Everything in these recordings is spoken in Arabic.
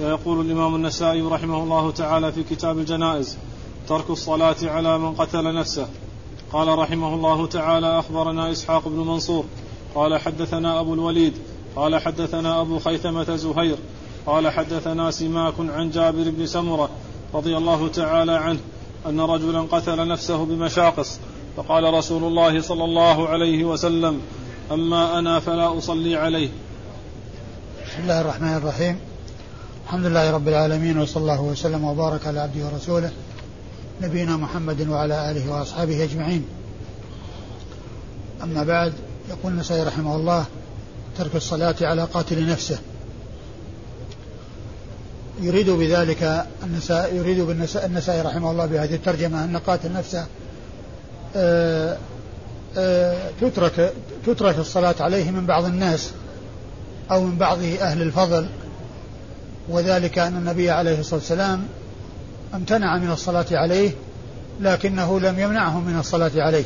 فيقول الإمام النسائي رحمه الله تعالى في كتاب الجنائز ترك الصلاة على من قتل نفسه. قال رحمه الله تعالى أخبرنا إسحاق بن منصور. قال حدثنا أبو الوليد. قال حدثنا أبو خيثمة زهير. قال حدثنا سماك عن جابر بن سمرة رضي الله تعالى عنه أن رجلا قتل نفسه بمشاقص. فقال رسول الله صلى الله عليه وسلم أما أنا فلا أصلي عليه. بسم الله الرحمن الرحيم. الحمد لله رب العالمين وصلى الله وسلم وبارك على عبده ورسوله نبينا محمد وعلى آله وأصحابه أجمعين. أما بعد يقول النسائي رحمه الله ترك الصلاة على قاتل نفسه. يريد بذلك النساء يريد بالنساء النسائي رحمه الله بهذه الترجمة أن قاتل نفسه آآ آه، آآ آه، تترك تترك الصلاة عليه من بعض الناس أو من بعض أهل الفضل. وذلك أن النبي عليه الصلاة والسلام امتنع من الصلاة عليه لكنه لم يمنعهم من الصلاة عليه.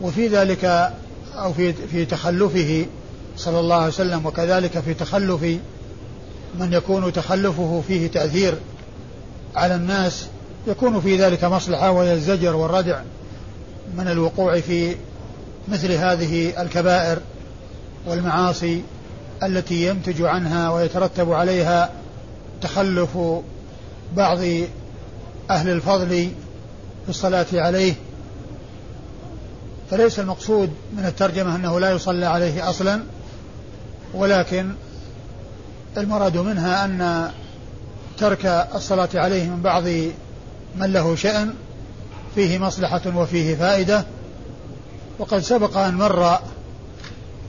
وفي ذلك أو في في تخلفه صلى الله عليه وسلم وكذلك في تخلف من يكون تخلفه فيه تأثير على الناس يكون في ذلك مصلحة وهي الزجر والردع من الوقوع في مثل هذه الكبائر والمعاصي التي ينتج عنها ويترتب عليها تخلف بعض أهل الفضل في الصلاة عليه. فليس المقصود من الترجمة أنه لا يصلى عليه أصلا ولكن المراد منها أن ترك الصلاة عليه من بعض من له شأن فيه مصلحة وفيه فائدة. وقد سبق أن مر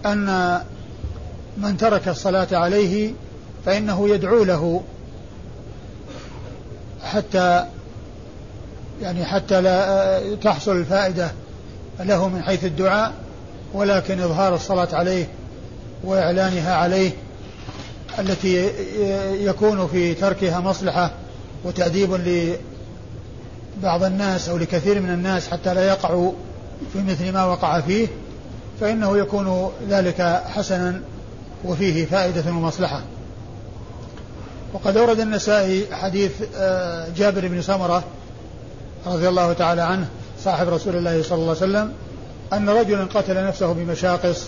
أن من ترك الصلاة عليه فإنه يدعو له حتى يعني حتى لا تحصل الفائدة له من حيث الدعاء ولكن إظهار الصلاة عليه وإعلانها عليه التي يكون في تركها مصلحة وتأديب لبعض الناس أو لكثير من الناس حتى لا يقعوا في مثل ما وقع فيه فإنه يكون ذلك حسنا وفيه فائدة ومصلحة. وقد أورد النسائي حديث آه، جابر بن سمرة رضي الله تعالى عنه صاحب رسول الله صلى الله عليه وسلم أن رجلا قتل نفسه بمشاقص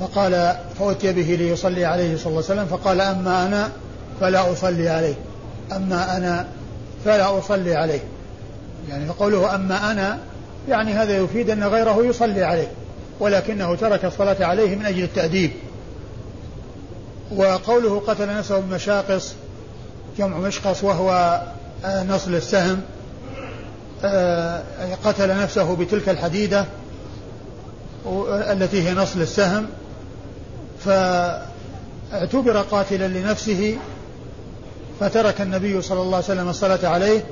فقال فأتي به ليصلي عليه صلى الله عليه وسلم فقال أما أنا فلا أصلي عليه. أما أنا فلا أصلي عليه. يعني فقوله أما أنا يعني هذا يفيد أن غيره يصلي عليه ولكنه ترك الصلاة عليه من أجل التأديب. وقوله قتل نفسه بمشاقص جمع مشقص وهو آه، نصل السهم آه، قتل نفسه بتلك الحديدة التي هي نصل السهم فاعتبر قاتلا لنفسه فترك النبي صلى الله عليه وسلم الصلاة عليه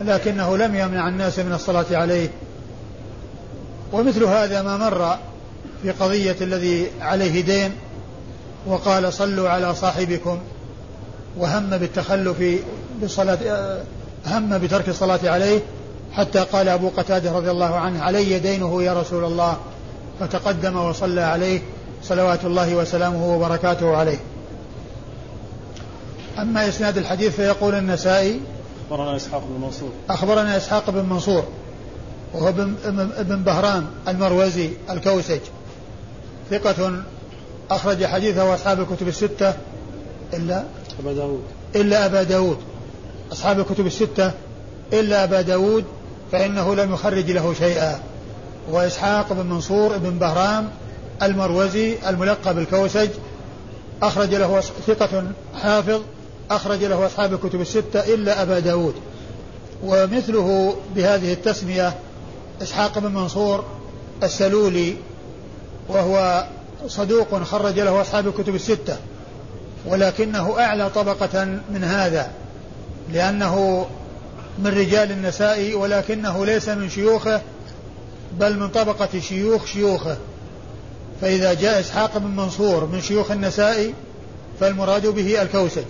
لكنه لم يمنع الناس من الصلاة عليه. ومثل هذا ما مر في قضية الذي عليه دين وقال صلوا على صاحبكم وهم بالتخلف بالصلاة هم بترك الصلاة عليه حتى قال أبو قتادة رضي الله عنه علي دينه يا رسول الله فتقدم وصلى عليه صلوات الله وسلامه وبركاته عليه. أما إسناد الحديث فيقول النسائي أخبرنا إسحاق بن منصور. أخبرنا إسحاق بن منصور وهو ابن بهرام المروزي الكوسج ثقة أخرج حديثه أصحاب الكتب الستة إلا أبا داود. إلا أبا داود. أصحاب الكتب الستة إلا أبا داود فإنه لم يخرج له شيئا. وإسحاق بن منصور بن بهرام المروزي الملقب بالكوسج أخرج له ثقة حافظ أخرج له أصحاب الكتب الستة إلا أبا داود. ومثله بهذه التسمية إسحاق بن منصور السلولي وهو صدوق خرج له أصحاب الكتب الستة ولكنه أعلى طبقة من هذا لأنه من رجال النساء ولكنه ليس من شيوخه بل من طبقة شيوخ شيوخه. فإذا جاء إسحاق بن منصور من شيوخ النساء فالمراد به الكوسج.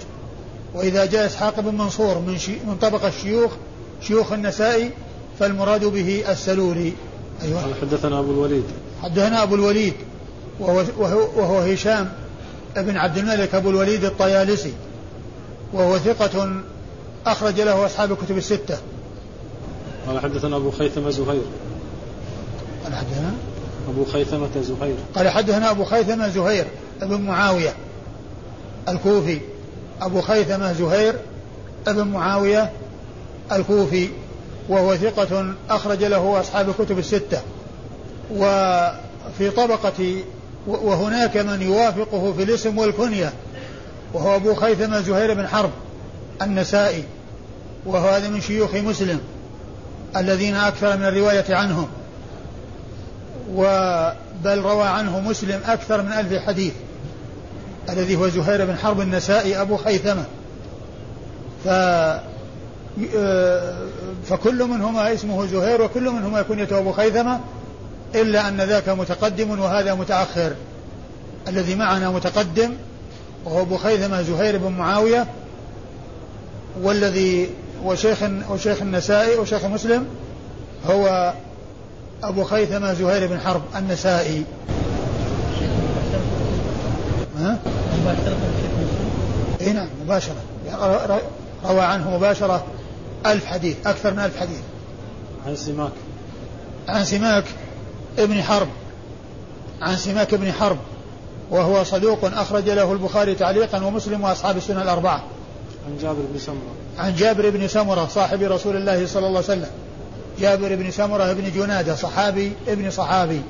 وإذا جاء إسحاق بن منصور من, شي من طبقة الشيوخ شيوخ النساء فالمراد به السلولي. أيوة. حدثنا أبو الوليد. حدثنا أبو الوليد. وهو, وهو, هشام بن عبد الملك أبو الوليد الطيالسي وهو ثقة أخرج له أصحاب الكتب الستة. قال حدثنا أبو خيثمة زهير. قال حدثنا؟ أبو خيثمة زهير. قال حدثنا أبو خيثمة زهير بن معاوية الكوفي. أبو خيثمة زهير بن معاوية الكوفي وهو ثقة أخرج له أصحاب الكتب الستة. وفي طبقة وهناك من يوافقه في الاسم والكنية وهو أبو خيثمة زهير بن حرب النسائي وهو هذا من شيوخ مسلم الذين أكثر من الرواية عنهم. بل روى عنه مسلم أكثر من ألف حديث الذي هو زهير بن حرب النسائي أبو خيثمة. ف فكل منهما اسمه زهير وكل منهما يكون أبو خيثمة. إلا أن ذاك متقدم وهذا متأخر. الذي معنا متقدم وهو أبو خيثمة زهير بن معاوية والذي وشيخ وشيخ النسائي وشيخ مسلم هو أبو خيثمة زهير بن حرب النسائي. ها؟ اي نعم مباشرة. روى عنه مباشرة ألف حديث أكثر من ألف حديث. عن سماك. عن سماك. ابن حرب عن سماك ابن حرب وهو صدوق أخرج له البخاري تعليقا ومسلم وأصحاب السنة الأربعة. عن جابر بن سمرة. عن جابر بن سمرة صاحب رسول الله صلى الله عليه وسلم. جابر بن سمرة بن جنادة صحابي ابن صحابي.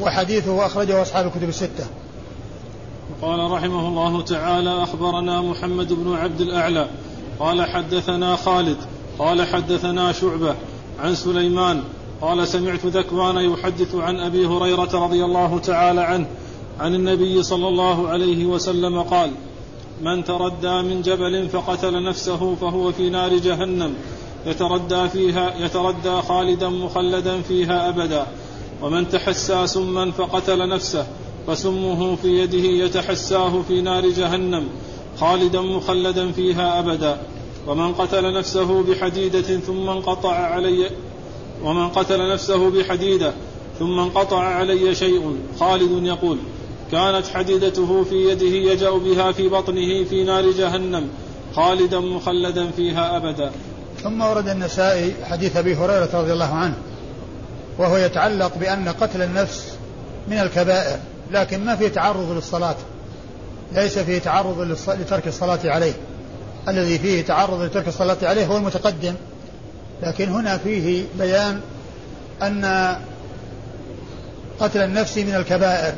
وحديثه أخرجه أصحاب الكتب الستة. قال رحمه الله تعالى أخبرنا محمد بن عبد الأعلى. قال حدثنا خالد قال حدثنا شعبة عن سليمان قال سمعت ذكوان يحدث عن أبي هريرة رضي الله تعالى عنه عن النبي صلى الله عليه وسلم قال من تردى من جبل فقتل نفسه فهو في نار جهنم يتردى فيها يتردى خالدا مخلدا فيها أبدا. ومن تحسى سما فقتل نفسه فسمه في يده يتحساه في نار جهنم خالدا مخلدا فيها أبدا. ومن قتل نفسه بحديدة ثم انقطع علي ومن قتل نفسه بحديدة ثم انقطع علي شيء خالد يقول كانت حديدته في يده يجأ بها في بطنه في نار جهنم خالدا مخلدا فيها أبدا. ثم ورد النسائي حديث أبي هريرة رضي الله عنه وهو يتعلق بأن قتل النفس من الكبائر لكن ما فيه تعرض للصلاة ليس فيه تعرض لترك الصلاة عليه. الذي فيه تعرض لترك الصلاة عليه هو المتقدم. لكن هنا فيه بيان أن قتل النفس من الكبائر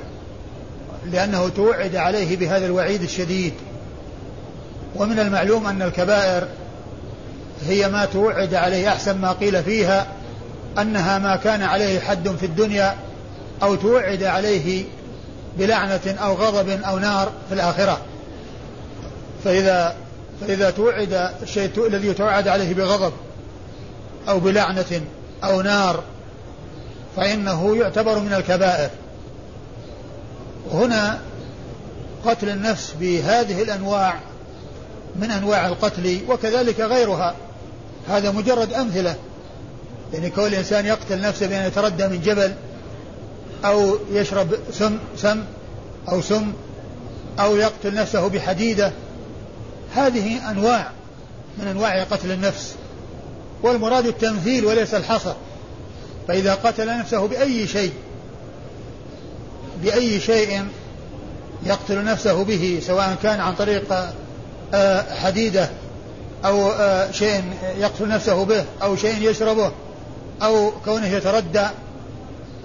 لأنه توعد عليه بهذا الوعيد الشديد. ومن المعلوم أن الكبائر هي ما توعد عليه أحسن ما قيل فيها أنها ما كان عليه حد في الدنيا أو توعد عليه بلعنة أو غضب أو نار في الآخرة. فإذا فإذا توعد الشيء الذي توعد عليه بغضب أو بلعنة أو نار فإنه يعتبر من الكبائر. وهنا قتل النفس بهذه الأنواع من أنواع القتل وكذلك غيرها. هذا مجرد أمثلة. يعني كل إنسان يقتل نفسه بأن يتردى من جبل أو يشرب سم سم أو سم أو يقتل نفسه بحديدة. هذه أنواع من أنواع قتل النفس. والمراد التمثيل وليس الحصر. فإذا قتل نفسه بأي شيء بأي شيء يقتل نفسه به سواء كان عن طريق آه، حديدة أو آه، شيء يقتل نفسه به أو شيء يشربه أو كونه يتردى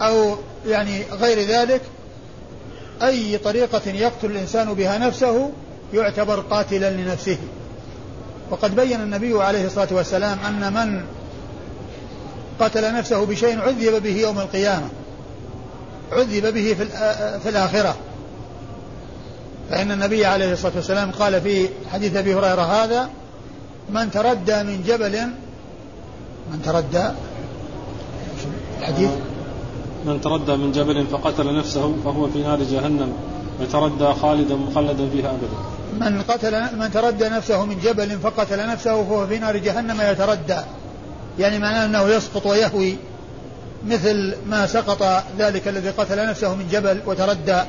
أو يعني غير ذلك أي طريقة يقتل الإنسان بها نفسه يعتبر قاتلا لنفسه. وقد بين النبي عليه الصلاة والسلام أن من قتل نفسه بشيء عذب به يوم القيامة عذب به في, الآخرة. فإن النبي عليه الصلاة والسلام قال في حديث أبي هريرة هذا من تردى من جبل من تردى؟ الحديث. من تردى من جبل فقتل نفسه فهو في نار جهنم يتردى خالدا مخلدا فيها أبدا. من قتل من تردى نفسه من جبل فقتل نفسه فهو في نار جهنم يتردى. يعني معناه أنه يسقط ويهوي مثل ما سقط ذلك الذي قتل نفسه من جبل وتردى.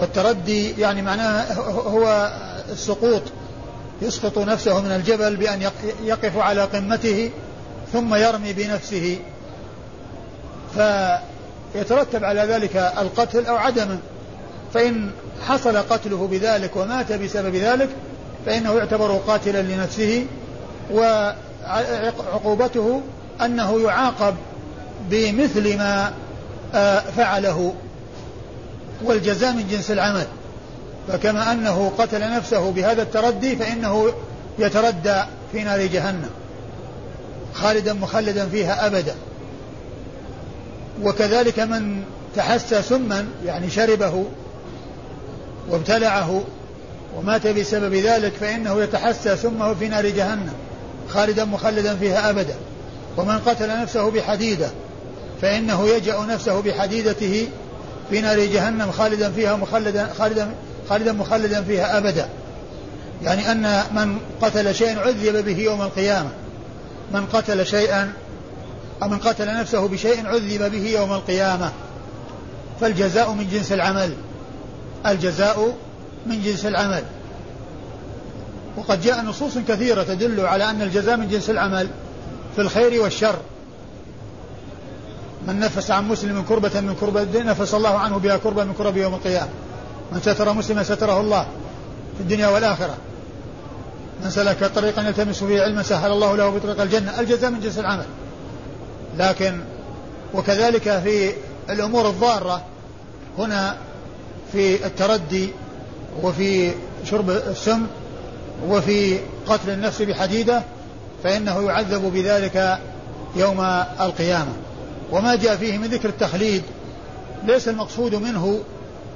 والتردي يعني معناه هو السقوط. يسقط نفسه من الجبل بأن يقف على قمته ثم يرمي بنفسه. فيترتب على ذلك القتل أو عدمه. فإن حصل قتله بذلك ومات بسبب ذلك فإنه يعتبر قاتلا لنفسه وعقوبته أنه يعاقب بمثل ما آه، فعله. والجزاء من جنس العمل. فكما أنه قتل نفسه بهذا التردي فإنه يتردى في نار جهنم. خالدا مخلدا فيها أبدا. وكذلك من تحسى سما يعني شربه وابتلعه ومات بسبب ذلك فإنه يتحسى سمه في نار جهنم خالدا مخلدا فيها أبدا. ومن قتل نفسه بحديدة فإنه يجأ نفسه بحديدته في نار جهنم خالدا فيها مخلدا خالدا خالدا مخلدا فيها أبدا. يعني أن من قتل شيئا عذب به يوم القيامة. من قتل شيئا أو من قتل نفسه بشيء عذب به يوم القيامة. فالجزاء من جنس العمل. الجزاء من جنس العمل. وقد جاء نصوص كثيرة تدل على أن الجزاء من جنس العمل في الخير والشر. من نفس عن مسلم كربة من كربة نفس الله عنه بها كربة من كرب يوم القيامة. من ستر مسلما ستره الله في الدنيا والآخرة. من سلك طريقا يلتمس فيه علما سهل الله له بطريق الجنة. الجزاء من جنس العمل. لكن وكذلك في الأمور الضارة هنا في التردي وفي شرب السم وفي قتل النفس بحديدة فإنه يعذب بذلك يوم القيامة. وما جاء فيه من ذكر التخليد ليس المقصود منه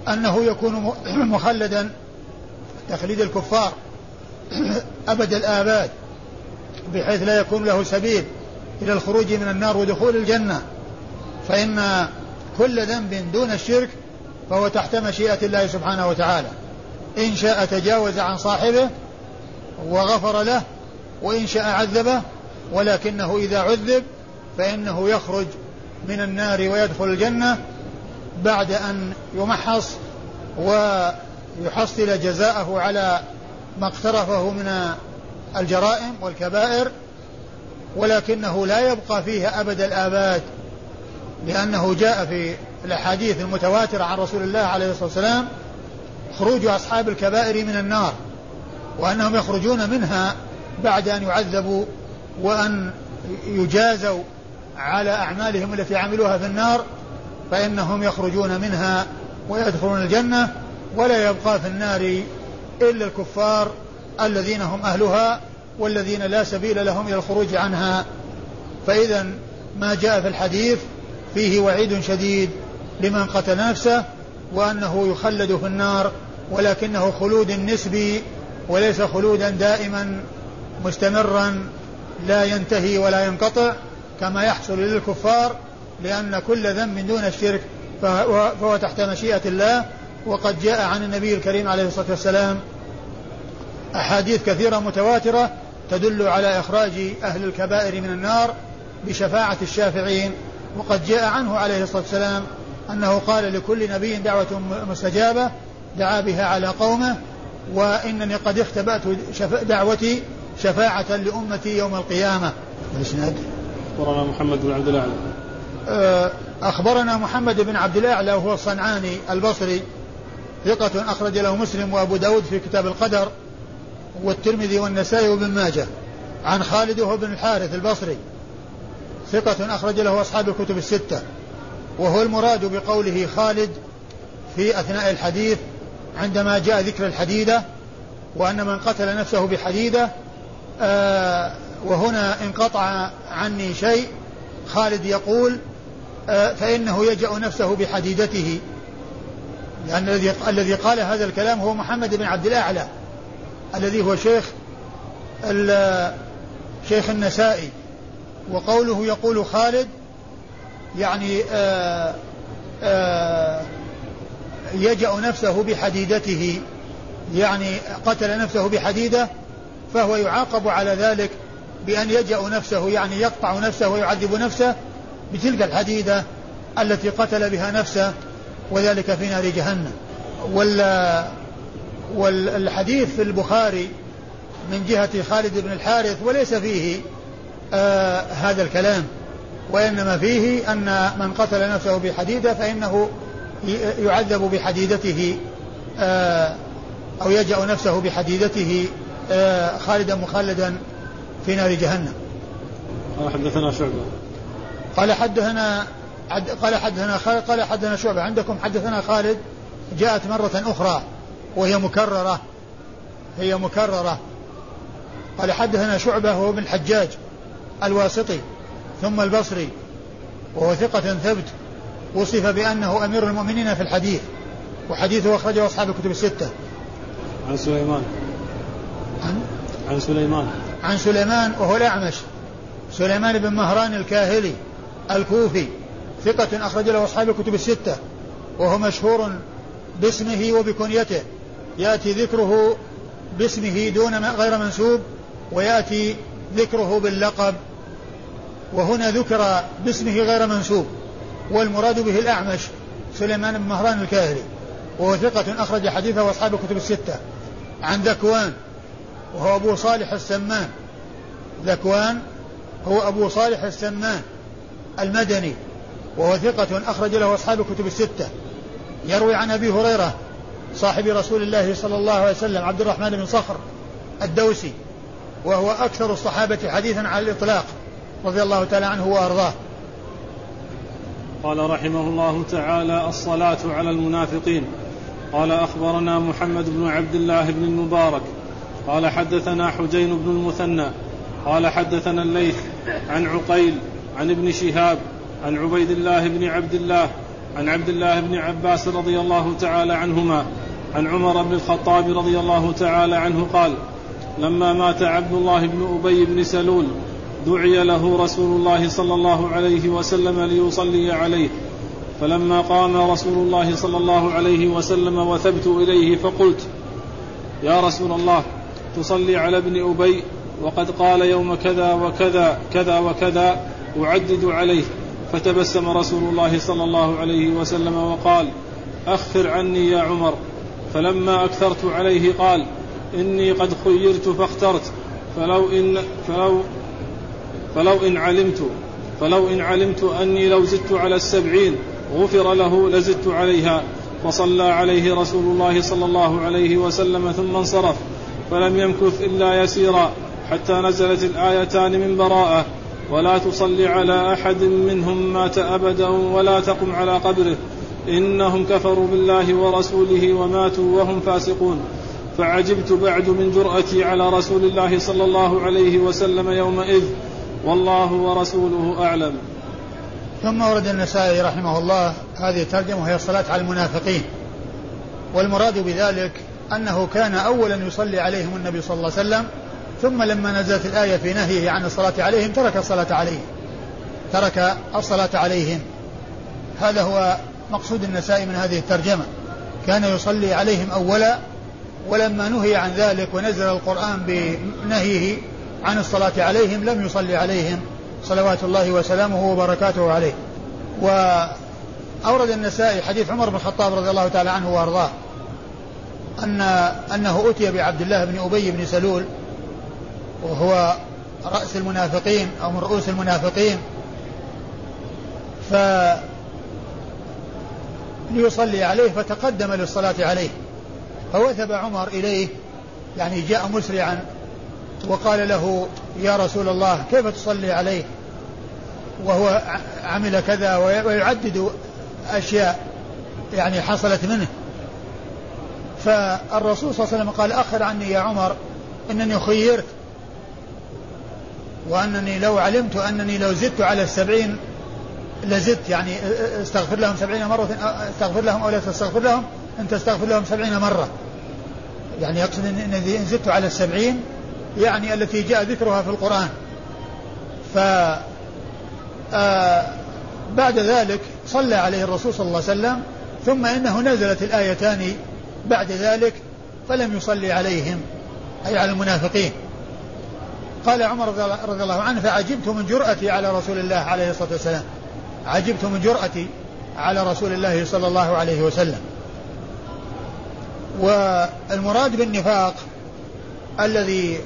أنه يكون مخلدا. تخليد الكفار أبد الآباد بحيث لا يكون له سبيل إلى الخروج من النار ودخول الجنة. فإن كل ذنب دون الشرك فهو تحت مشيئة الله سبحانه وتعالى. إن شاء تجاوز عن صاحبه وغفر له وإن شاء عذبه ولكنه إذا عذب فإنه يخرج من النار ويدخل الجنة بعد أن يمحص ويحصل جزاءه على ما اقترفه من الجرائم والكبائر ولكنه لا يبقى فيه أبد الآباد لأنه جاء في الأحاديث المتواترة عن رسول الله عليه الصلاة والسلام خروج أصحاب الكبائر من النار وأنهم يخرجون منها بعد أن يعذبوا وأن يجازوا على أعمالهم التي عملوها في النار فإنهم يخرجون منها ويدخلون الجنة ولا يبقى في النار إلا الكفار الذين هم أهلها والذين لا سبيل لهم إلى الخروج عنها. فإذا ما جاء في الحديث فيه وعيد شديد. لمن قتل نفسه وأنه يخلد في النار ولكنه خلود نسبي وليس خلودا دائما مستمرا لا ينتهي ولا ينقطع كما يحصل للكفار لأن كل ذنب دون الشرك فهو تحت مشيئة الله وقد جاء عن النبي الكريم عليه الصلاة والسلام أحاديث كثيرة متواترة تدل على إخراج أهل الكبائر من النار بشفاعة الشافعين وقد جاء عنه عليه الصلاة والسلام أنه قال لكل نبي دعوة مستجابة دعا بها على قومه وإنني قد اختبأت دعوتي شفاعة لأمتي يوم القيامة. الإسناد أخبرنا محمد بن عبد الأعلى. آه، أخبرنا محمد بن عبد الأعلى وهو الصنعاني البصري ثقة أخرج له مسلم وأبو داود في كتاب القدر والترمذي والنسائي وابن ماجه عن خالد وهو بن الحارث البصري ثقة أخرج له أصحاب الكتب الستة. وهو المراد بقوله خالد في أثناء الحديث عندما جاء ذكر الحديدة وأن من قتل نفسه بحديدة آه وهنا انقطع عني شيء. خالد يقول آه فإنه يجأ نفسه بحديدته. لأن الذي الذي قال هذا الكلام هو محمد بن عبد الأعلى الذي هو شيخ شيخ النسائي. وقوله يقول خالد يعني آآ آآ يجأ نفسه بحديدته. يعني قتل نفسه بحديدة فهو يعاقب على ذلك بأن يجأ نفسه يعني يقطع نفسه ويعذب نفسه بتلك الحديدة التي قتل بها نفسه وذلك في نار جهنم. ولا والحديث في البخاري من جهة خالد بن الحارث وليس فيه آه هذا الكلام. وإنما فيه أن من قتل نفسه بحديدة فإنه يعذب بحديدته آه أو يجأ نفسه بحديدته آه خالدا مخلدا في نار جهنم. قال حدثنا شعبة. قال حدثنا قال حدثنا خالد قال حدثنا شعبة. عندكم حدثنا خالد؟ جاءت مرة أخرى وهي مكررة. هي مكررة. قال حدثنا شعبة هو ابن الحجاج الواسطي. ثم البصري وهو ثقة ثبت وصف بأنه أمير المؤمنين في الحديث وحديثه أخرجه أصحاب الكتب الستة. عن سليمان. عن؟ عن سليمان. عن سليمان وهو الأعمش. سليمان بن مهران الكاهلي الكوفي ثقة أخرج له أصحاب الكتب الستة وهو مشهور باسمه وبكنيته. يأتي ذكره باسمه دون غير منسوب ويأتي ذكره باللقب وهنا ذكر باسمه غير منسوب والمراد به الأعمش سليمان بن مهران الكاهلي وهو ثقة أخرج حديثه أصحاب الكتب الستة. عن ذكوان وهو أبو صالح السمان. ذكوان هو أبو صالح السمان المدني وهو ثقة أخرج له أصحاب الكتب الستة. يروي عن أبي هريرة صاحب رسول الله صلى الله عليه وسلم عبد الرحمن بن صخر الدوسي وهو أكثر الصحابة حديثا على الإطلاق. رضي الله تعالى عنه وأرضاه. قال رحمه الله تعالى الصلاة على المنافقين. قال أخبرنا محمد بن عبد الله بن المبارك. قال حدثنا حجين بن المثنى. قال حدثنا الليث عن عقيل عن ابن شهاب عن عبيد الله بن عبد الله عن عبد الله بن عباس رضي الله تعالى عنهما عن عمر بن الخطاب رضي الله تعالى عنه قال لما مات عبد الله بن أبي بن سلول دعي له رسول الله صلى الله عليه وسلم ليصلي عليه. فلما قام رسول الله صلى الله عليه وسلم وثبت إليه فقلت يا رسول الله تصلي على ابن أبي وقد قال يوم كذا وكذا كذا وكذا أعدد عليه. فتبسم رسول الله صلى الله عليه وسلم وقال أخر عني يا عمر. فلما أكثرت عليه قال إني قد خيرت فاخترت. فلو إن فلو فلو إن علمت فلو إن علمت أني لو زدت على السبعين غفر له لزدت عليها. فصلى عليه رسول الله صلى الله عليه وسلم ثم انصرف فلم يمكث إلا يسيرا حتى نزلت الآيتان من براءة. ولا تصل على أحد منهم مات أبدا ولا تقم على قبره. إنهم كفروا بالله ورسوله وماتوا وهم فاسقون. فعجبت بعد من جرأتي على رسول الله صلى الله عليه وسلم يومئذ. والله ورسوله أعلم. ثم ورد النسائي رحمه الله هذه الترجمة وهي الصلاة على المنافقين. والمراد بذلك أنه كان اولا يصلي عليهم النبي صلى الله عليه وسلم ثم لما نزلت الآية في نهيه عن الصلاة عليهم ترك الصلاة عليهم ترك الصلاة عليهم هذا هو مقصود النساء من هذه الترجمة كان يصلي عليهم أولا ولما نهي عن ذلك ونزل القرآن بنهيه عن الصلاة عليهم لم يصلي عليهم. صلوات الله وسلامه وبركاته عليه. وأورد النسائي حديث عمر بن الخطاب رضي الله تعالى عنه وأرضاه أن أنه أتي بعبد الله بن أبي بن سلول وهو رأس المنافقين أو من رؤوس المنافقين ف ليصلي عليه فتقدم للصلاة عليه. فوثب عمر إليه يعني جاء مسرعا وقال له يا رسول الله كيف تصلي عليه؟ وهو عمل كذا ويعدد أشياء يعني حصلت منه. فالرسول صلى الله عليه وسلم قال أخر عني يا عمر إنني خيرت وأنني لو علمت أنني لو زدت على السبعين لزدت يعني استغفر لهم سبعين مرة استغفر لهم أو لا تستغفر لهم أن تستغفر لهم سبعين مرة. يعني يقصد أن زدت على السبعين يعني التي جاء ذكرها في القرآن. ف آه بعد ذلك صلى عليه الرسول صلى الله عليه وسلم ثم إنه نزلت الآيتان بعد ذلك فلم يصلي عليهم أي على المنافقين. قال عمر رضي الله عنه فعجبت من جرأتي على رسول الله عليه الصلاة والسلام. عجبت من جرأتي على رسول الله صلى الله عليه وسلم. والمراد بالنفاق الذي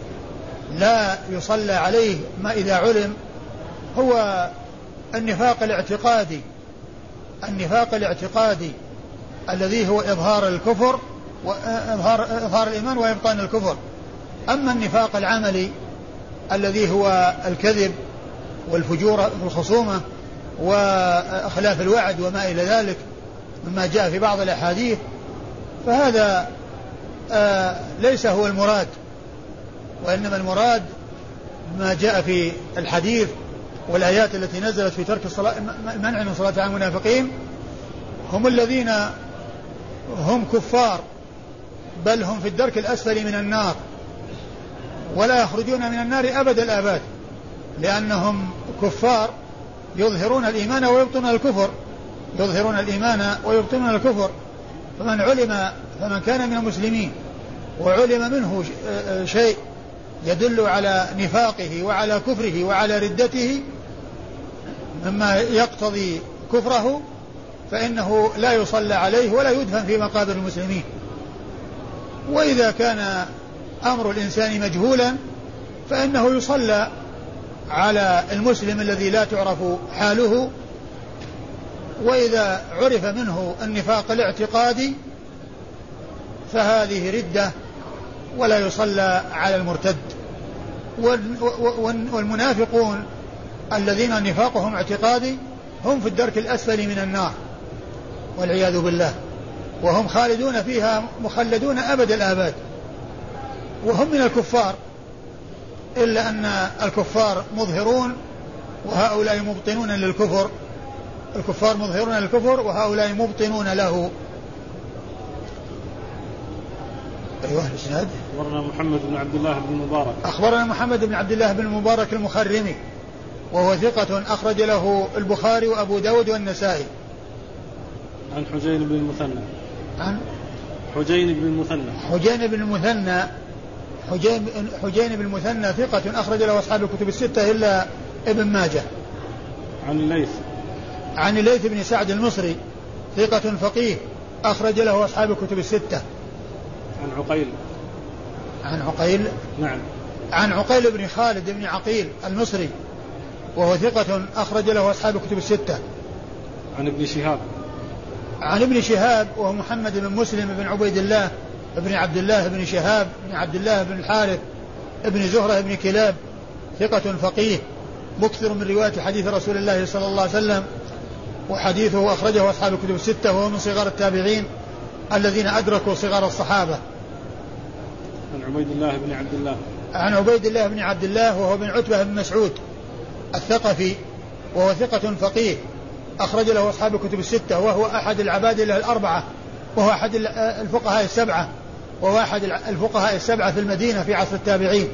لا يصلى عليه ما إذا علم هو النفاق الاعتقادي النفاق الاعتقادي الذي هو إظهار الكفر وإظهار إظهار الإيمان وإبطان الكفر. أما النفاق العملي الذي هو الكذب والفجور في الخصومة وإخلاف الوعد وما إلى ذلك مما جاء في بعض الأحاديث فهذا آه ليس هو المراد. وإنما المراد ما جاء في الحديث والآيات التي نزلت في ترك الصلاة منع من صلاة عن المنافقين هم الذين هم كفار بل هم في الدرك الأسفل من النار ولا يخرجون من النار أبد الآباد لأنهم كفار يظهرون الإيمان ويبطنون الكفر يظهرون الإيمان ويبطنون الكفر فمن علم فمن كان من المسلمين وعلم منه شيء يدل على نفاقه وعلى كفره وعلى ردته مما يقتضي كفره فإنه لا يصلى عليه ولا يدفن في مقابر المسلمين. وإذا كان أمر الإنسان مجهولا فإنه يصلى على المسلم الذي لا تعرف حاله. وإذا عرف منه النفاق الاعتقادي فهذه ردة ولا يصلى على المرتد. والمنافقون الذين نفاقهم اعتقادي هم في الدرك الأسفل من النار والعياذ بالله. وهم خالدون فيها مخلدون أبد الآباد. وهم من الكفار إلا أن الكفار مظهرون وهؤلاء مبطنون للكفر. الكفار مظهرون للكفر وهؤلاء مبطنون له. أيوه الإسناد أخبرنا محمد بن عبد الله بن المبارك أخبرنا محمد بن عبد الله بن المبارك المخرمي وهو ثقة أخرج له البخاري وأبو داود والنسائي. عن حجين بن المثنى. عن؟ حجين بن المثنى. حجين بن المثنى حجين حجين بن المثنى ثقة أخرج له أصحاب الكتب الستة إلا ابن ماجه. عن الليث عن الليث بن سعد المصري ثقة فقيه أخرج له أصحاب الكتب الستة. عن عقيل. عن عقيل؟ نعم. عن عقيل بن خالد بن عقيل المصري وهو ثقة أخرج له أصحاب الكتب الستة. عن ابن شهاب. عن ابن شهاب وهو محمد بن مسلم بن عبيد الله بن عبد الله بن شهاب بن عبد الله بن الحارث بن زهرة بن كلاب ثقة فقيه مكثر من رواية حديث رسول الله صلى الله عليه وسلم وحديثه أخرجه أصحاب الكتب الستة وهو من صغار التابعين الذين أدركوا صغار الصحابة. عبيد الله بن عبد الله. عن عبيد الله بن عبد الله وهو بن عتبة بن مسعود الثقفي وهو ثقة فقيه. أخرج له أصحاب الكتب الستة وهو أحد العباد الأربعة وهو أحد الفقهاء السبعة وهو أحد الفقهاء السبعة في المدينة في عصر التابعين.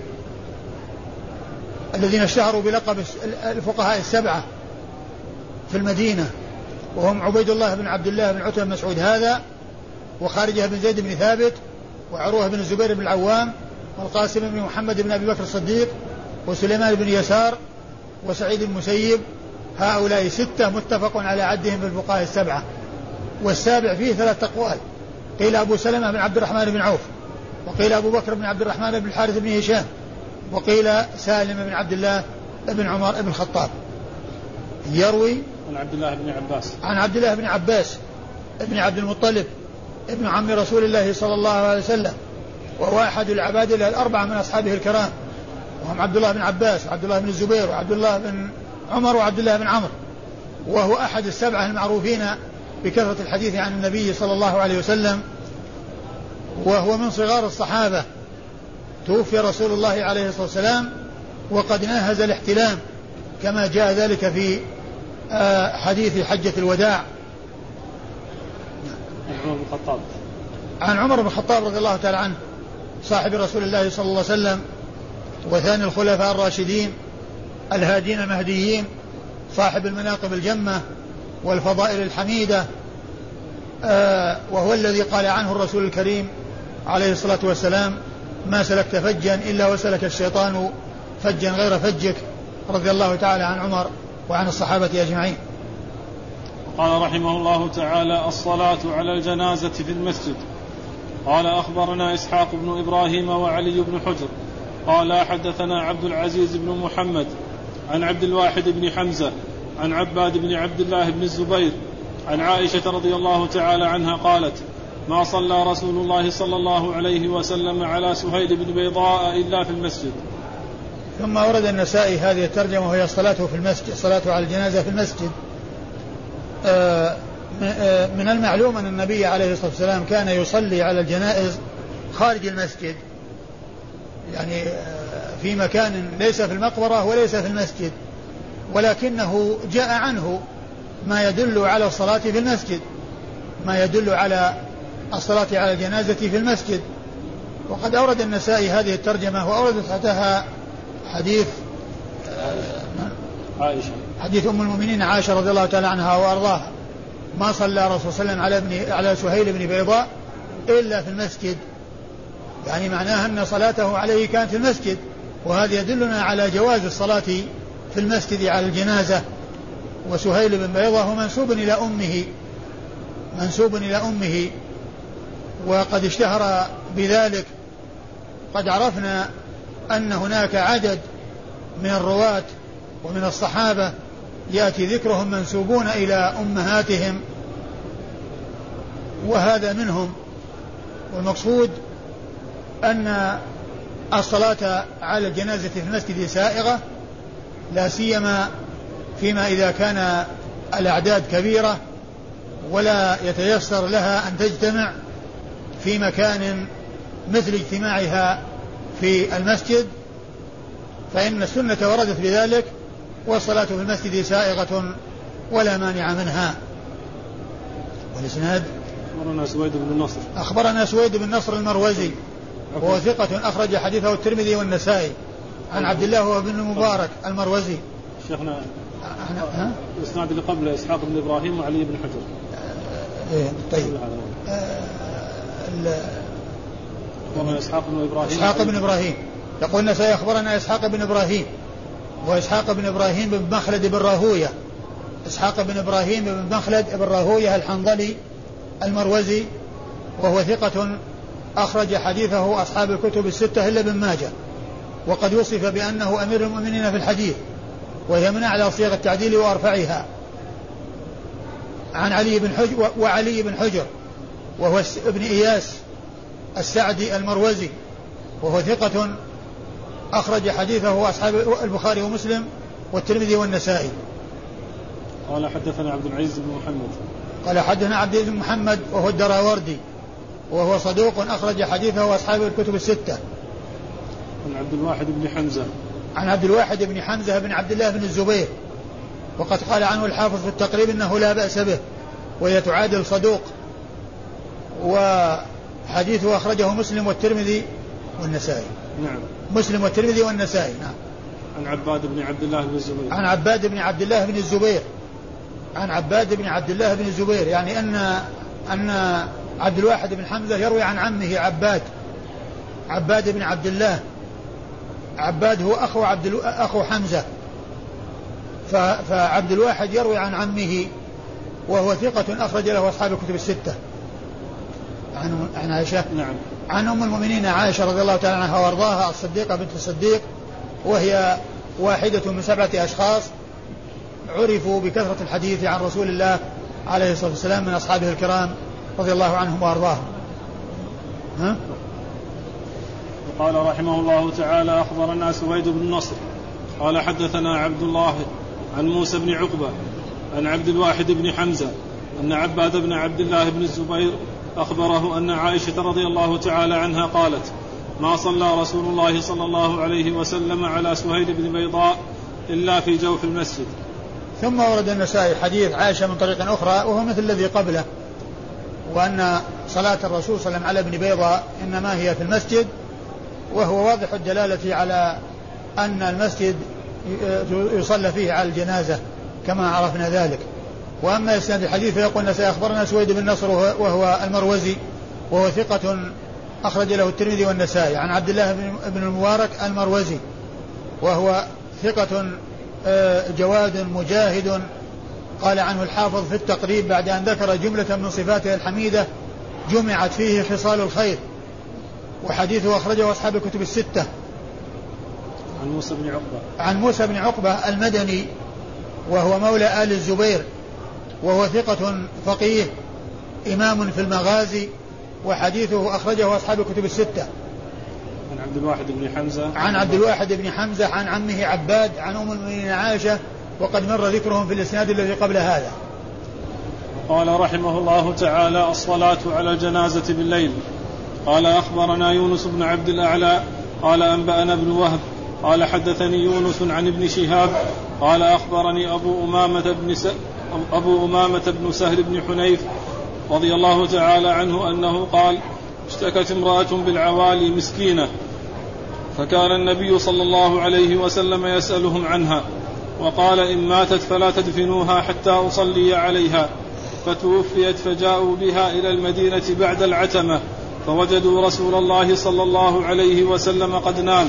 الذين اشتهروا بلقب الفقهاء السبعة في المدينة وهم عبيد الله بن عبد الله بن عتبة بن مسعود هذا وخارجة بن زيد بن ثابت وعروة بن الزبير بن العوام والقاسم بن محمد بن أبي بكر الصديق وسليمان بن يسار وسعيد المسيب هؤلاء ستة متفق على عدهم في الفقهاء السبعة. والسابع فيه ثلاث أقوال. قيل أبو سلمة بن عبد الرحمن بن عوف وقيل أبو بكر بن عبد الرحمن بن الحارث بن هشام وقيل سالم بن عبد الله بن عمر بن الخطاب. يروي عن عبد الله بن عباس. عن عبد الله بن عباس بن عبد المطلب ابن عم رسول الله صلى الله عليه وسلم وهو أحد العباد الأربعة من أصحابه الكرام. وهم عبد الله بن عباس وعبد الله بن الزبير وعبد الله بن عمر وعبد الله بن عمرو. وهو أحد السبعة المعروفين بكثرة الحديث عن النبي صلى الله عليه وسلم. وهو من صغار الصحابة. توفي رسول الله عليه الصلاة والسلام وقد ناهز الاحتلام كما جاء ذلك في آه، حديث حجة الوداع. عمر بن الخطاب. عن عمر بن الخطاب رضي الله تعالى عنه صاحب رسول الله صلى الله عليه وسلم وثاني الخلفاء الراشدين الهادين المهديين صاحب المناقب الجمة والفضائل الحميدة آه وهو الذي قال عنه الرسول الكريم عليه الصلاة والسلام ما سلكت فجا إلا وسلك الشيطان فجا غير فجك رضي الله تعالى عن عمر وعن الصحابة أجمعين. قال رحمه الله تعالى الصلاة على الجنازة في المسجد. قال أخبرنا إسحاق بن إبراهيم وعلي بن حجر. قال حدثنا عبد العزيز بن محمد عن عبد الواحد بن حمزة عن عباد بن عبد الله بن الزبير عن عائشة رضي الله تعالى عنها قالت ما صلى رسول الله صلى الله عليه وسلم على سهيل بن بيضاء إلا في المسجد. ثم ورد النسائي هذه الترجمة وهي الصلاة في المسجد الصلاة على الجنازة في المسجد. من المعلوم أن النبي عليه الصلاة والسلام كان يصلي على الجنائز خارج المسجد. يعني آه، في مكان ليس في المقبرة وليس في المسجد ولكنه جاء عنه ما يدل على الصلاة في المسجد ما يدل على الصلاة على الجنازة في المسجد. وقد أورد النسائي هذه الترجمة وأورد تحتها حديث عائشة. حديث أم المؤمنين عائشة رضي الله تعالى عنها وأرضاها. ما صلى الرسول صلى الله عليه وسلم على ابن على سهيل بن بيضاء إلا في المسجد. يعني معناها أن صلاته عليه كانت في المسجد وهذا يدلنا على جواز الصلاة في المسجد على الجنازة. وسهيل بن بيضة هو منسوب إلى أمه منسوب إلى أمه. وقد اشتهر بذلك. قد عرفنا أن هناك عدد من الرواة ومن الصحابة يأتي ذكرهم منسوبون إلى أمهاتهم وهذا منهم. والمقصود أن الصلاة على الجنازة في المسجد سائغة لا سيما فيما إذا كان الأعداد كبيرة ولا يتيسر لها أن تجتمع في مكان مثل اجتماعها في المسجد. فإن السنة وردت بذلك والصلاة في المسجد سائغة ولا مانع منها. والإسناد؟ أخبرنا سويد بن نصر. أخبرنا سويد بن نصر المروزي. وهو ثقة أخرج حديثه الترمذي والنسائي. عن عبد الله بن المبارك المروزي. شيخنا الإسناد اللي قبله إسحاق بن إبراهيم وعلي بن حجر. إيه طيب. أخبرنا إسحاق بن إبراهيم. إسحاق بن إبراهيم. يقول سيخبرنا إسحاق بن إبراهيم. وإسحاق بن إبراهيم بن مخلد بن راهوية. إسحاق بن إبراهيم بن مخلد بن راهوية الحنظلي المروزي وهو ثقة أخرج حديثه أصحاب الكتب الستة إلا ابن ماجه. وقد وصف بأنه أمير المؤمنين في الحديث وهي من أعلى صيغ التعديل وأرفعها. عن علي بن حجر وعلي بن حجر وهو ابن إياس السعدي المروزي وهو ثقة أخرج حديثه أصحاب البخاري ومسلم والترمذي والنسائي. قال حدثنا عبد العزيز بن محمد. قال حدثنا عبد العزيز بن محمد وهو الدراوردي وهو صدوق أخرج حديثه أصحاب الكتب الستة. عن عبد الواحد بن حمزة. عن عبد الواحد بن حمزة بن عبد الله بن الزبير. وقد قال عنه الحافظ في التقريب إنه لا بأس به وهي تعادل صدوق. وحديثه أخرجه مسلم والترمذي والنسائي. نعم. مسلم والترمذي والنسائي نعم. عن عباد بن عبد الله بن الزبير. عن عباد بن عبد الله بن الزبير. عن عباد بن عبد الله بن الزبير يعني أن أن عبد الواحد بن حمزة يروي عن عمه عباد. عباد بن عبد الله. عباد هو أخو عبد أخو حمزة. فعبد الواحد يروي عن عمه وهو ثقة أخرج له أصحاب الكتب الستة. عن عن عائشة. نعم. عن أم المؤمنين عائشة رضي الله تعالى عنها وأرضاها الصديقة بنت الصديق وهي واحدة من سبعة أشخاص عرفوا بكثرة الحديث عن رسول الله عليه الصلاة والسلام من أصحابه الكرام رضي الله عنهم وأرضاهم ها؟ قال رحمه الله تعالى أخبرنا سويد بن نصر قال حدثنا عبد الله عن موسى بن عقبة عن عبد الواحد بن حمزة أن عباد بن عبد الله بن الزبير أخبره أن عائشة رضي الله تعالى عنها قالت ما صلى رسول الله صلى الله عليه وسلم على سهيل بن بيضاء إلا في جوف المسجد. ثم ورد النسائي حديث عائشة من طريق أخرى وهو مثل الذي قبله وأن صلاة الرسول صلى الله عليه وسلم على ابن بيضاء إنما هي في المسجد وهو واضح الدلالة على أن المسجد يصلى فيه على الجنازة كما عرفنا ذلك. وأما إسناد الحديث فيقول سيخبرنا سويد بن نصر وهو المروزي وهو ثقة أخرج له الترمذي والنسائي. عن عبد الله بن المبارك المروزي وهو ثقة آه، جواد مجاهد. قال عنه الحافظ في التقريب بعد أن ذكر جملة من صفاته الحميدة جمعت فيه خصال الخير. وحديثه أخرجه أصحاب الكتب الستة. عن موسى بن عقبة. عن موسى بن عقبة المدني وهو مولى آل الزبير. وهو ثقة فقيه إمام في المغازي وحديثه أخرجه أصحاب الكتب الستة. عن عبد الواحد بن حمزة. عن عبد الواحد بن حمزة عن عمه عباد عن أم المؤمنين عائشة وقد مر ذكرهم في الإسناد الذي قبل هذا. قال رحمه الله تعالى الصلاة على الجنازة بالليل. قال أخبرنا يونس بن عبد الأعلى. قال أنبأنا ابن وهب. قال حدثني يونس عن ابن شهاب. قال أخبرني أبو أمامة بن س... أبو أمامة بن سهل بن حنيف رضي الله تعالى عنه أنه قال اشتكت امرأة بالعوالي مسكينة فكان النبي صلى الله عليه وسلم يسألهم عنها وقال إن ماتت فلا تدفنوها حتى أصلي عليها فتوفيت فجاءوا بها إلى المدينة بعد العتمة فوجدوا رسول الله صلى الله عليه وسلم قد نام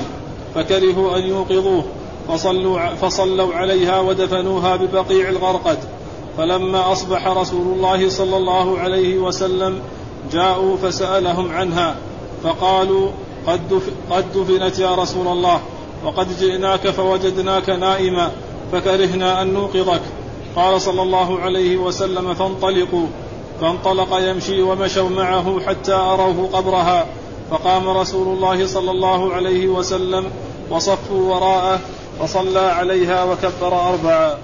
فكرهوا أن يوقظوه فصلوا, فصلوا عليها ودفنوها ببقيع الغرقد. فلما أصبح رسول الله صلى الله عليه وسلم جاءوا فسألهم عنها فقالوا قد, دفنت يا رسول الله وقد جئناك فوجدناك نائما فكرهنا أن نوقظك. قال صلى الله عليه وسلم فانطلقوا فانطلق يمشي ومشوا معه حتى أروه قبرها. فقام رسول الله صلى الله عليه وسلم وصفوا وراءه فصلى عليها وكبر أربعا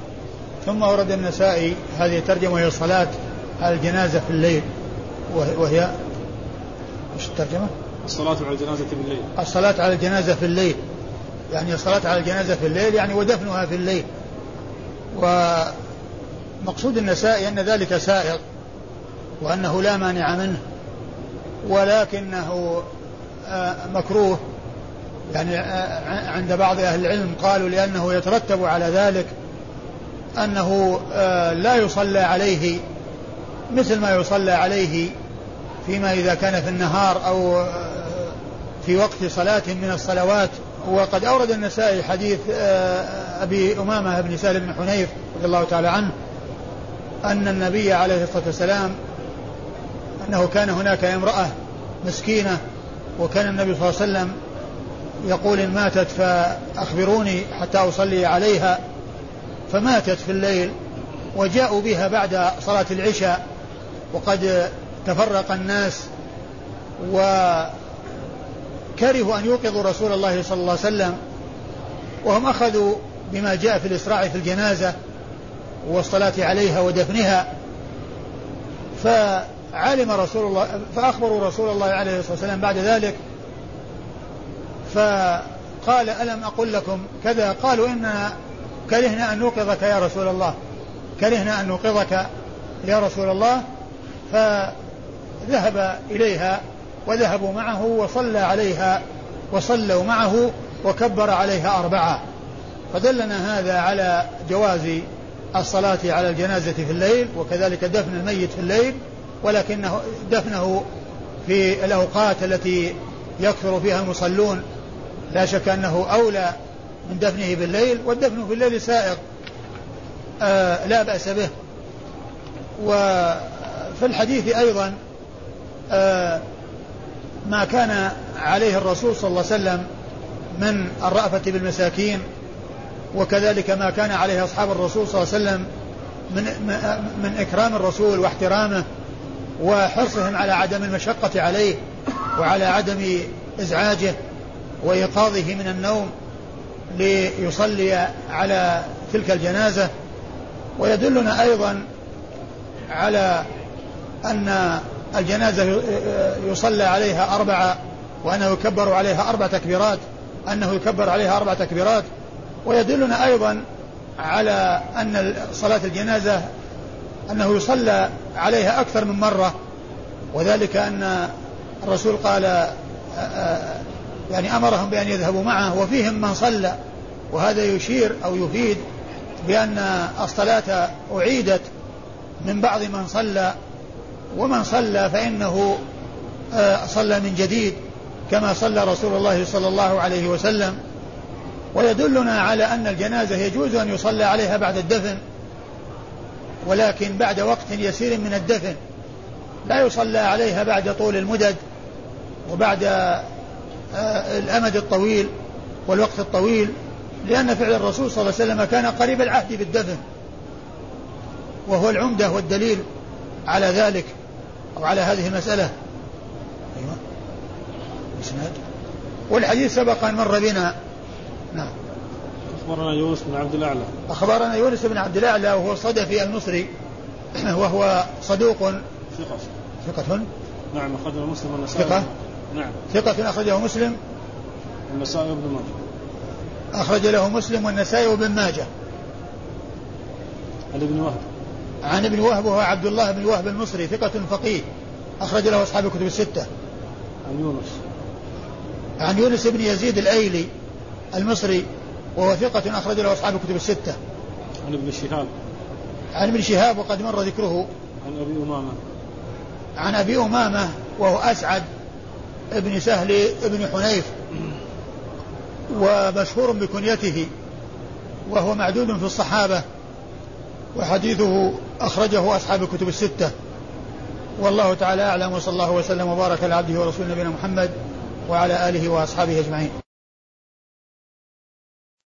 ثم ورد النسائي هذه الترجمة وهي الصلاة على الجنازة في الليل. وهي إيش الترجمة؟ الصلاة على الجنازة في الليل. الصلاة على الجنازة في الليل. يعني الصلاة على الجنازة في الليل يعني ودفنها في الليل. ومقصود النسائي أن ذلك سائغ وأنه لا مانع منه ولكنه آه، مكروه. يعني آه، عند بعض أهل العلم قالوا لأنه يترتب على ذلك أنه آه، لا يصلى عليه مثل ما يصلى عليه فيما إذا كان في النهار أو في وقت صلاة من الصلوات. وقد أورد النسائي حديث أبي أمامة بن سالم بن حنيف رضي الله تعالى عنه أن النبي عليه الصلاة والسلام أنه كان هناك امرأة مسكينة وكان النبي صلى الله عليه وسلم يقول إن ماتت فأخبروني حتى أصلي عليها. فماتت في الليل وجاءوا بها بعد صلاة العشاء وقد تفرق الناس وكرهوا أن يوقظوا رسول الله صلى الله عليه وسلم وهم أخذوا بما جاء في الإسراع في الجنازة والصلاة عليها ودفنها فعلم رسول الله فأخبروا رسول الله عليه الصلاة والسلام بعد ذلك فقال ألم أقل لكم كذا؟ قالوا إننا كرهنا أن نوقظك يا رسول الله. كرهنا أن نوقظك يا رسول الله. فذهب إليها وذهبوا معه وصلى عليها وصلوا معه وكبر عليها أربعة. فدلنا هذا على جواز الصلاة على الجنازة في الليل وكذلك دفن الميت في الليل ولكنه دفنه في الأوقات التي يكثر فيها المصلون. لا شك أنه أولى من دفنه بالليل والدفن في الليل سائق. آه لا بأس به. وفي الحديث أيضا آه ما كان عليه الرسول صلى الله عليه وسلم من الرأفة بالمساكين وكذلك ما كان عليه أصحاب الرسول صلى الله عليه وسلم من من إكرام الرسول واحترامه وحرصهم على عدم المشقة عليه وعلى عدم إزعاجه وإيقاظه من النوم. ليصلي على تلك الجنازة ويدلنا أيضا على أن الجنازة يصلى عليها أربعة وأنه يكبر عليها أربع تكبيرات أنه يكبر عليها أربع تكبيرات ويدلنا أيضا على أن صلاة الجنازة أنه يصلى عليها أكثر من مرة وذلك أن الرسول قال يعني أمرهم بأن يذهبوا معه وفيهم من صلى. وهذا يشير أو يفيد بأن الصلاة أعيدت من بعض من صلى ومن صلى فإنه صلى من جديد كما صلى رسول الله صلى الله عليه وسلم. ويدلنا على أن الجنازة يجوز أن يصلى عليها بعد الدفن ولكن بعد وقت يسير من الدفن. لا يصلى عليها بعد طول المدد وبعد آه، الأمد الطويل والوقت الطويل. لأن فعل الرسول صلى الله عليه وسلم كان قريب العهد بالدفن. وهو العمدة والدليل على ذلك أو على هذه المسألة. أيوة. إسناد. والحديث سبق أن مر بنا. نعم. أخبرنا يونس بن عبد الأعلى. أخبرنا يونس بن عبد الأعلى وهو الصدفي المصري. وهو صدوق. ثقة. ثقة. نعم أخرجه مسلم والنسائي. ثقة. نعم. ثقة أخرجه مسلم. النسائي وابن ماجه. أخرج له مسلم والنسائي وابن ماجه. عن ابن وهب. عن ابن وهب وهو عبد الله بن وهب المصري ثقة فقيه. أخرج له أصحاب الكتب الستة. عن يونس. عن يونس بن يزيد الأيلي المصري وهو ثقة أخرج له أصحاب الكتب الستة. عن ابن شهاب. عن ابن شهاب وقد مر ذكره. عن أبي أمامة. عن أبي أمامة وهو أسعد ابن سهل ابن حنيف ومشهور بكنيته وهو معدود في الصحابة وحديثه أخرجه أصحاب الكتب الستة. والله تعالى أعلم وصلى الله وسلم وبارك على عبده ورسوله نبينا محمد وعلى آله وأصحابه أجمعين.